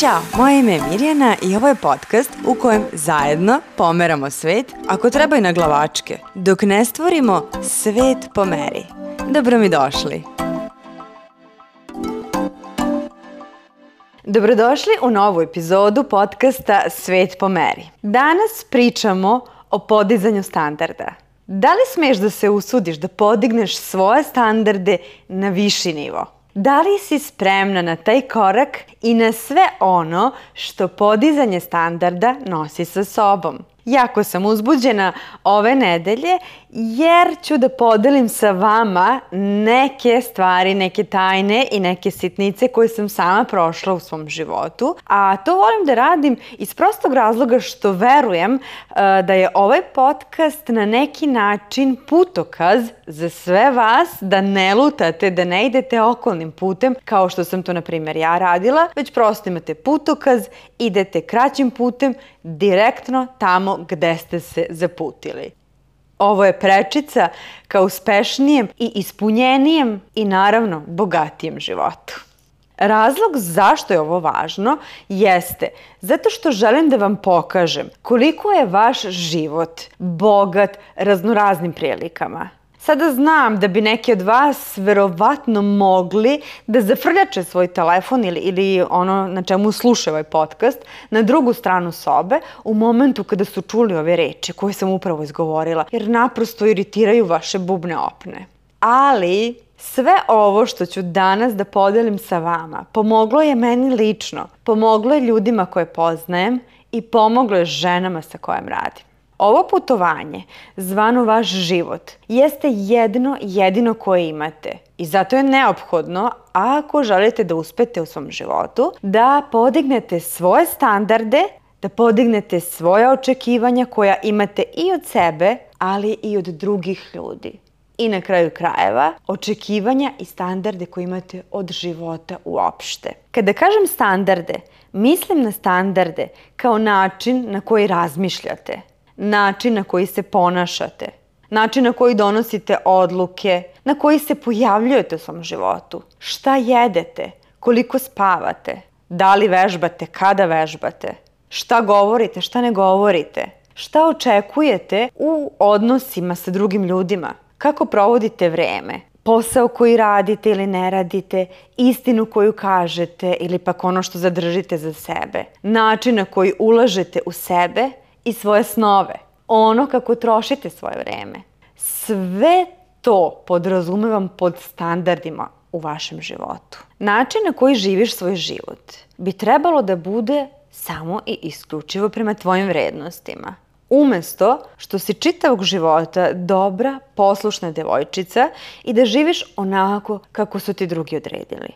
Ćao, moje ime je Mirjana i ovo je podcast u kojem zajedno pomeramo svet, ako treba i na glavačke, dok ne stvorimo svet po meri. Dobro mi došli. Dobrodošli u novu epizodu podcasta Svet po meri. Danas pričamo o podizanju standarda. Da li smeš da se usudiš da podigneš svoje standarde na viši nivo? Da li si spremna na taj korak i na sve ono što podizanje standarda nosi sa sobom? Jako sam uzbuđena ove nedelje jer ću da podelim sa vama neke stvari, neke tajne i neke sitnice koje sam sama prošla u svom životu. A to volim da radim iz prostog razloga što verujem uh, da je ovaj podcast na neki način putokaz za sve vas da ne lutate, da ne idete okolnim putem kao što sam to na primjer ja radila, već prosto imate putokaz, idete kraćim putem direktno tamo gde ste se zaputili. Ovo je prečica ka uspešnijem i ispunjenijem i naravno bogatijem životu. Razlog zašto je ovo važno jeste zato što želim da vam pokažem koliko je vaš život bogat raznoraznim prilikama. Sada znam da bi neki od vas verovatno mogli da zafrljače svoj telefon ili, ili ono na čemu slušaju ovaj podcast na drugu stranu sobe u momentu kada su čuli ove reči koje sam upravo izgovorila, jer naprosto iritiraju vaše bubne opne. Ali sve ovo što ću danas da podelim sa vama pomoglo je meni lično, pomoglo je ljudima koje poznajem i pomoglo je ženama sa kojim radim. Ovo putovanje, zvano vaš život, jeste jedno jedino koje imate i zato je neophodno, ako želite da uspete u svom životu, da podignete svoje standarde, da podignete svoje očekivanja koja imate i od sebe, ali i od drugih ljudi. I na kraju krajeva, očekivanja i standarde koje imate od života uopšte. Kada kažem standarde, mislim na standarde kao način na koji razmišljate – način na koji se ponašate, način na koji donosite odluke, na koji se pojavljujete u svom životu, šta jedete, koliko spavate, da li vežbate, kada vežbate, šta govorite, šta ne govorite, šta očekujete u odnosima sa drugim ljudima, kako provodite vreme, posao koji radite ili ne radite, istinu koju kažete ili pak ono što zadržite za sebe, način na koji ulažete u sebe i svoje snove, ono kako trošite svoje vreme. Sve to podrazumevam pod standardima u vašem životu. Način na koji živiš svoj život bi trebalo da bude samo i isključivo prema tvojim vrednostima. Umesto što si čitavog života dobra, poslušna devojčica i da živiš onako kako su ti drugi odredili.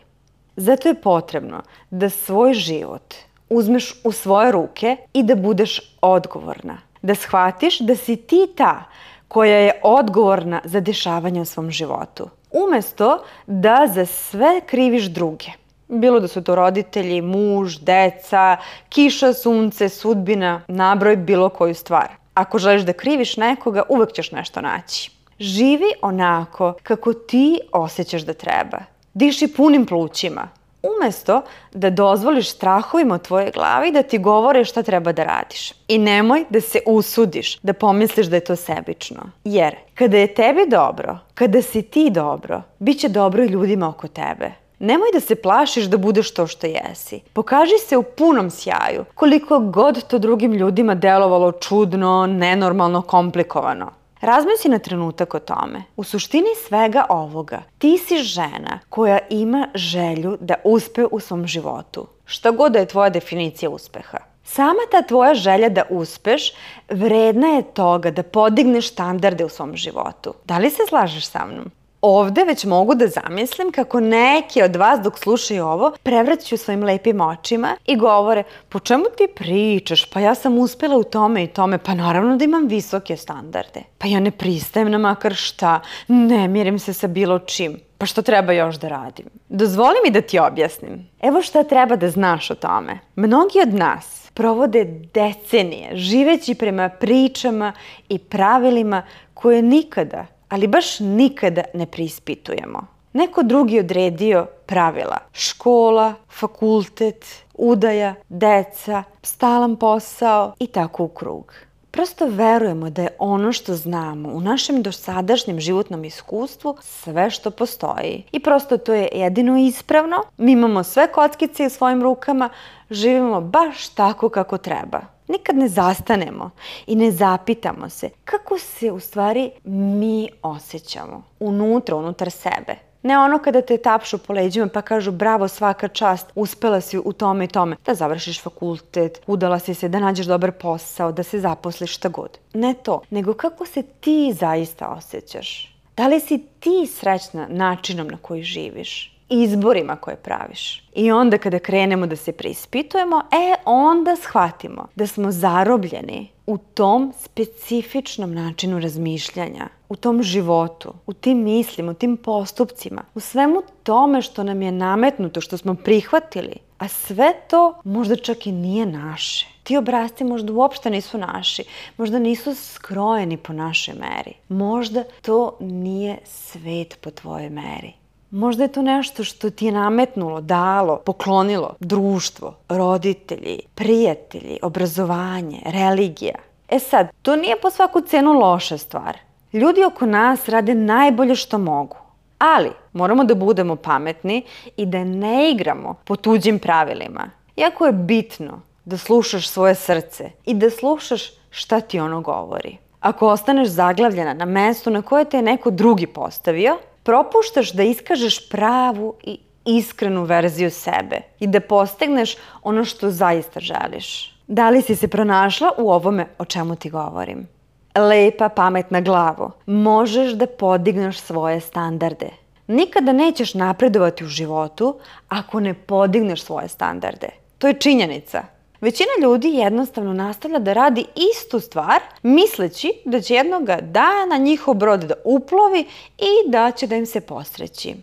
Zato je potrebno da svoj život uzmeš u svoje ruke i da budeš odgovorna. Da shvatiš da si ti ta koja je odgovorna za dešavanje u svom životu. Umesto da za sve kriviš druge. Bilo da su to roditelji, muž, deca, kiša, sunce, sudbina, nabroj bilo koju stvar. Ako želiš da kriviš nekoga, uvek ćeš nešto naći. Živi onako kako ti osjećaš da treba. Diši punim plućima, umesto da dozvoliš strahovima u tvojoj glavi da ti govore šta treba da radiš. I nemoj da se usudiš da pomisliš da je to sebično. Jer kada je tebi dobro, kada si ti dobro, bit će dobro i ljudima oko tebe. Nemoj da se plašiš da budeš to što jesi. Pokaži se u punom sjaju, koliko god to drugim ljudima delovalo čudno, nenormalno, komplikovano. Razmisli na trenutak o tome. U suštini svega ovoga, ti si žena koja ima želju da uspe u svom životu. Šta god da je tvoja definicija uspeha. Sama ta tvoja želja da uspeš vredna je toga da podigneš standarde u svom životu. Da li se slažeš sa mnom? Ovde već mogu da zamislim kako neki od vas dok slušaju ovo prevraćaju svojim lepim očima i govore po čemu ti pričaš, pa ja sam uspela u tome i tome, pa naravno da imam visoke standarde. Pa ja ne pristajem na makar šta, ne mirim se sa bilo čim. Pa što treba još da radim? Dozvoli mi da ti objasnim. Evo šta treba da znaš o tome. Mnogi od nas provode decenije živeći prema pričama i pravilima koje nikada ali baš nikada ne prispitujemo. Neko drugi odredio pravila. Škola, fakultet, udaja, deca, stalan posao i tako u krug. Prosto verujemo da je ono što znamo u našem dosadašnjem životnom iskustvu sve što postoji. I prosto to je jedino ispravno. Mi imamo sve kockice u svojim rukama, živimo baš tako kako treba. Nikad ne zastanemo i ne zapitamo se kako se u stvari mi osjećamo unutra, unutar sebe. Ne ono kada te tapšu po leđima pa kažu bravo svaka čast, uspela si u tome i tome, da završiš fakultet, udala si se, da nađeš dobar posao, da se zaposliš šta god. Ne to, nego kako se ti zaista osjećaš. Da li si ti srećna načinom na koji živiš? Izborima koje praviš. I onda kada krenemo da se preispitujemo, e, onda shvatimo da smo zarobljeni u tom specifičnom načinu razmišljanja, u tom životu, u tim mislima, u tim postupcima, u svemu tome što nam je nametnuto, što smo prihvatili, a sve to možda čak i nije naše. Ti obrazci možda uopšte nisu naši, možda nisu skrojeni po našoj meri. Možda to nije svet po tvojoj meri. Možda je to nešto što ti je nametnulo, dalo, poklonilo društvo, roditelji, prijatelji, obrazovanje, religija. E sad, to nije po svaku cenu loša stvar. Ljudi oko nas rade najbolje što mogu. Ali, moramo da budemo pametni i da ne igramo po tuđim pravilima. Jako je bitno da slušaš svoje srce i da slušaš šta ti ono govori. Ako ostaneš zaglavljena na mestu na koje te je neko drugi postavio, propuštaš da iskažeš pravu i iskrenu verziju sebe i da postigneš ono što zaista želiš. Da li si se pronašla u ovome o čemu ti govorim? Lepa pamet na glavu. Možeš da podigneš svoje standarde. Nikada nećeš napredovati u životu ako ne podigneš svoje standarde. To je činjenica. Većina ljudi jednostavno nastavlja da radi istu stvar, misleći da će jednog dana njihov brod da uplovi i da će da im se posreći.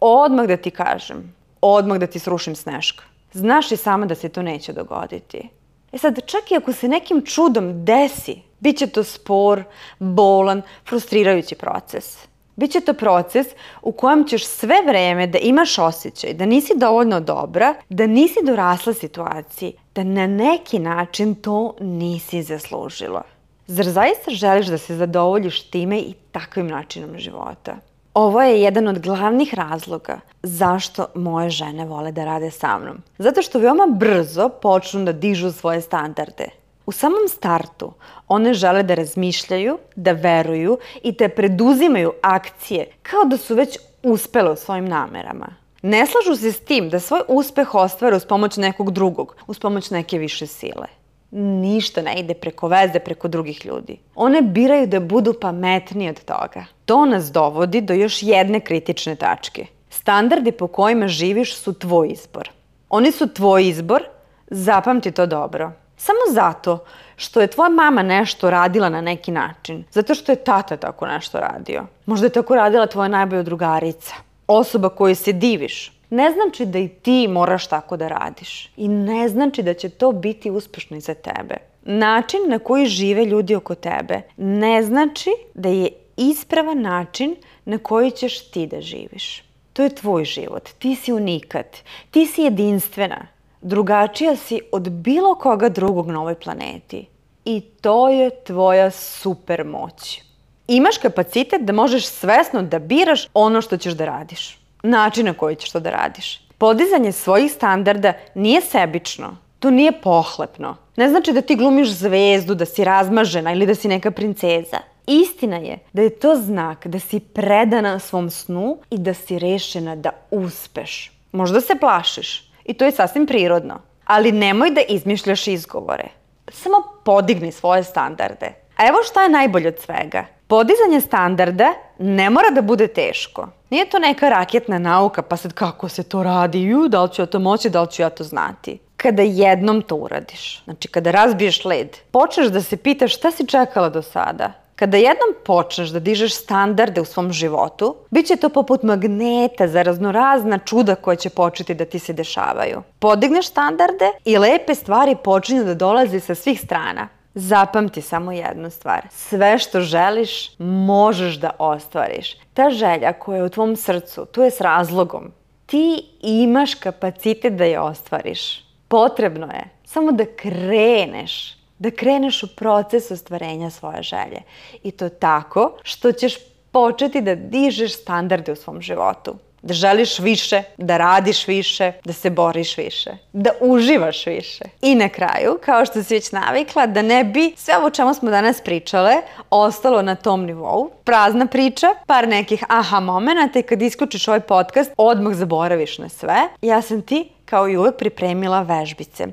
Odmah da ti kažem, odmah da ti srušim sneška. Znaš i sama da se to neće dogoditi. E sad, čak i ako se nekim čudom desi, bit će to spor, bolan, frustrirajući proces. Biće to proces u kojem ćeš sve vreme da imaš osjećaj da nisi dovoljno dobra, da nisi dorasla situaciji, da na neki način to nisi zaslužila. Zar zaista želiš da se zadovoljiš time i takvim načinom života? Ovo je jedan od glavnih razloga zašto moje žene vole da rade sa mnom. Zato što veoma brzo počnu da dižu svoje standarde. U samom startu one žele da razmišljaju, da veruju i da preduzimaju akcije kao da su već uspele u svojim namerama. Ne slažu se s tim da svoj uspeh ostvare uz pomoć nekog drugog, uz pomoć neke više sile. Ništa ne ide preko veze, preko drugih ljudi. One biraju da budu pametniji od toga. To nas dovodi do još jedne kritične tačke. Standardi po kojima živiš su tvoj izbor. Oni su tvoj izbor, zapamti to dobro. Samo zato što je tvoja mama nešto radila na neki način. Zato što je tata tako nešto radio. Možda je tako radila tvoja najbolja drugarica. Osoba koju se diviš. Ne znači da i ti moraš tako da radiš. I ne znači da će to biti uspešno i za tebe. Način na koji žive ljudi oko tebe ne znači da je ispravan način na koji ćeš ti da živiš. To je tvoj život. Ti si unikat. Ti si jedinstvena drugačija si od bilo koga drugog na ovoj planeti. I to je tvoja super moć. Imaš kapacitet da možeš svesno da biraš ono što ćeš da radiš. Način na koji ćeš to da radiš. Podizanje svojih standarda nije sebično. To nije pohlepno. Ne znači da ti glumiš zvezdu, da si razmažena ili da si neka princeza. Istina je da je to znak da si predana svom snu i da si rešena da uspeš. Možda se plašiš, I to je sasvim prirodno. Ali nemoj da izmišljaš izgovore. Samo podigni svoje standarde. A evo šta je najbolje od svega. Podizanje standarda ne mora da bude teško. Nije to neka raketna nauka, pa sad kako se to radi, ju, da li ću ja to moći, da li ću ja to znati. Kada jednom to uradiš, znači kada razbiješ led, počneš da se pitaš šta si čekala do sada, Kada jednom počneš da dižeš standarde u svom životu, bit će to poput magneta za raznorazna čuda koja će početi da ti se dešavaju. Podigneš standarde i lepe stvari počinju da dolaze sa svih strana. Zapamti samo jednu stvar. Sve što želiš, možeš da ostvariš. Ta želja koja je u tvom srcu, tu je s razlogom. Ti imaš kapacitet da je ostvariš. Potrebno je samo da kreneš, da kreneš u proces ostvarenja svoje želje. I to tako što ćeš početi da dižeš standarde u svom životu da želiš više, da radiš više, da se boriš više, da uživaš više. I na kraju, kao što si već navikla, da ne bi sve ovo čemu smo danas pričale ostalo na tom nivou, prazna priča, par nekih aha momenta i kad isključiš ovaj podcast, odmah zaboraviš na sve. Ja sam ti kao i uvek pripremila vežbice.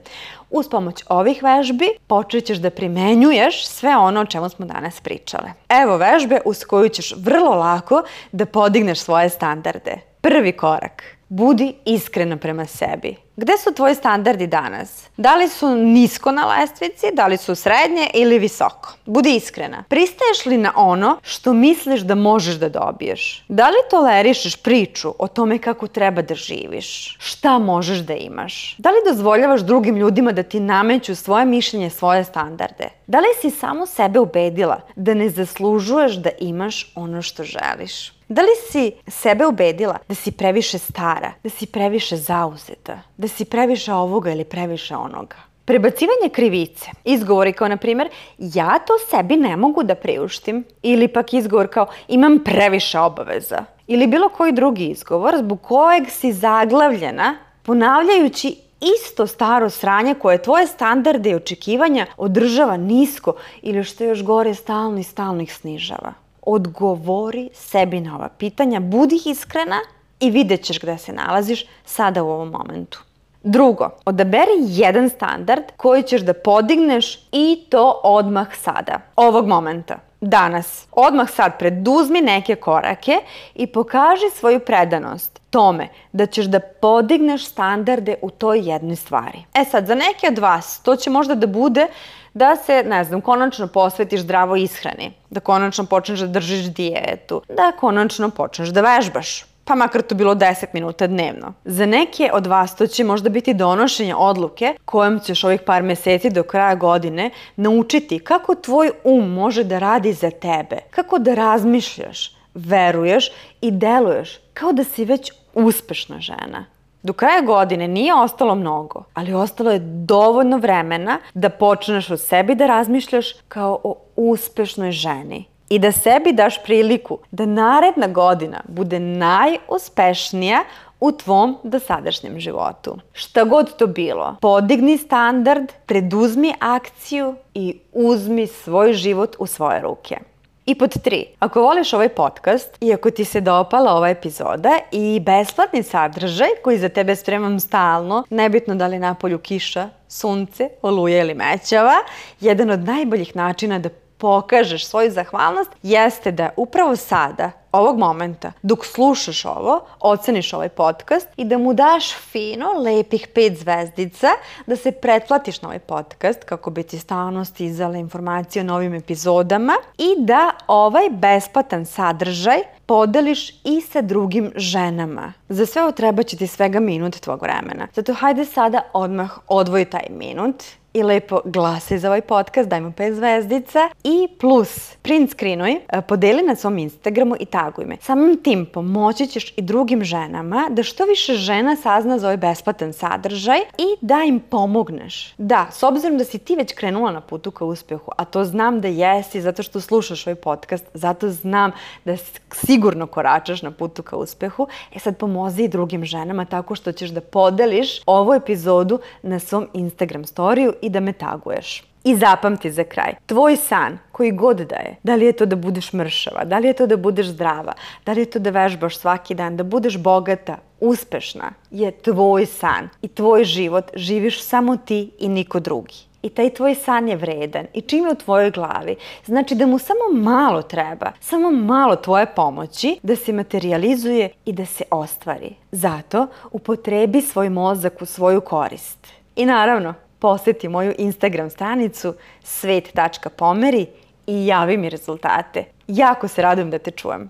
Uz pomoć ovih vežbi počet ćeš da primenjuješ sve ono o čemu smo danas pričale. Evo vežbe uz koju ćeš vrlo lako da podigneš svoje standarde. Prvi korak. Budi iskrena prema sebi. Gde su tvoji standardi danas? Da li su nisko na lestvici, da li su srednje ili visoko? Budi iskrena. Pristaješ li na ono što misliš da možeš da dobiješ? Da li tolerišeš priču o tome kako treba da živiš? Šta možeš da imaš? Da li dozvoljavaš drugim ljudima da ti nameću svoje mišljenje, svoje standarde? Da li si samo sebe ubedila da ne zaslužuješ da imaš ono što želiš? Da li si sebe ubedila da si previše stara, da si previše zauzeta, da si previše ovoga ili previše onoga? Prebacivanje krivice, izgovori kao na primjer ja to sebi ne mogu da priuštim ili pak izgovor kao imam previše obaveza ili bilo koji drugi izgovor zbog kojeg si zaglavljena ponavljajući isto staro sranje koje tvoje standarde i očekivanja održava nisko ili što još gore stalno i stalno ih snižava odgovori sebi na ova pitanja, budi iskrena i vidjet ćeš gde se nalaziš sada u ovom momentu. Drugo, odaberi jedan standard koji ćeš da podigneš i to odmah sada, ovog momenta, danas. Odmah sad preduzmi neke korake i pokaži svoju predanost tome da ćeš da podigneš standarde u toj jednoj stvari. E sad, za neke od vas to će možda da bude da se, ne znam, konačno posvetiš zdravo ishrani, da konačno počneš da držiš dijetu, da konačno počneš da vežbaš, pa makar to bilo 10 minuta dnevno. Za neke od vas to će možda biti donošenje odluke kojom ćeš ovih par meseci do kraja godine naučiti kako tvoj um može da radi za tebe, kako da razmišljaš, veruješ i deluješ kao da si već uspešna žena. Do kraja godine nije ostalo mnogo, ali ostalo je dovoljno vremena da počneš o sebi da razmišljaš kao o uspešnoj ženi i da sebi daš priliku da naredna godina bude najuspešnija u tvom dosadašnjem životu. Šta god to bilo, podigni standard, preduzmi akciju i uzmi svoj život u svoje ruke. I pod tri, ako voliš ovaj podcast i ako ti se dopala ova epizoda i besplatni sadržaj koji za tebe spremam stalno, nebitno da li napolju kiša, sunce, oluje ili mećava, jedan od najboljih načina da pokažeš svoju zahvalnost jeste da upravo sada ovog momenta, dok slušaš ovo, oceniš ovaj podcast i da mu daš fino, lepih pet zvezdica, da se pretplatiš na ovaj podcast kako bi ti stalno stizale informacije o novim epizodama i da ovaj besplatan sadržaj podeliš i sa drugim ženama. Za sve ovo treba će ti svega minut tvog vremena. Zato hajde sada odmah odvoji taj minut i lepo glasaj za ovaj podcast, daj mu 5 zvezdica i plus print screenuj, e, podeli na svom Instagramu i taguj me. Samim tim pomoći ćeš i drugim ženama da što više žena sazna za ovaj besplatan sadržaj i da im pomogneš. Da, s obzirom da si ti već krenula na putu ka uspehu, a to znam da jesi zato što slušaš ovaj podcast, zato znam da sigurno koračaš na putu ka uspehu, e sad pomozi i drugim ženama tako što ćeš da podeliš ovu epizodu na svom Instagram storiju da me taguješ. I zapamti za kraj, tvoj san, koji god da je, da li je to da budeš mršava, da li je to da budeš zdrava, da li je to da vežbaš svaki dan, da budeš bogata, uspešna, je tvoj san i tvoj život živiš samo ti i niko drugi. I taj tvoj san je vredan i čim je u tvojoj glavi, znači da mu samo malo treba, samo malo tvoje pomoći da se materializuje i da se ostvari. Zato upotrebi svoj mozak u svoju korist. I naravno, poseti moju Instagram stranicu svet.pomeri i javi mi rezultate. Jako se radujem da te čujem.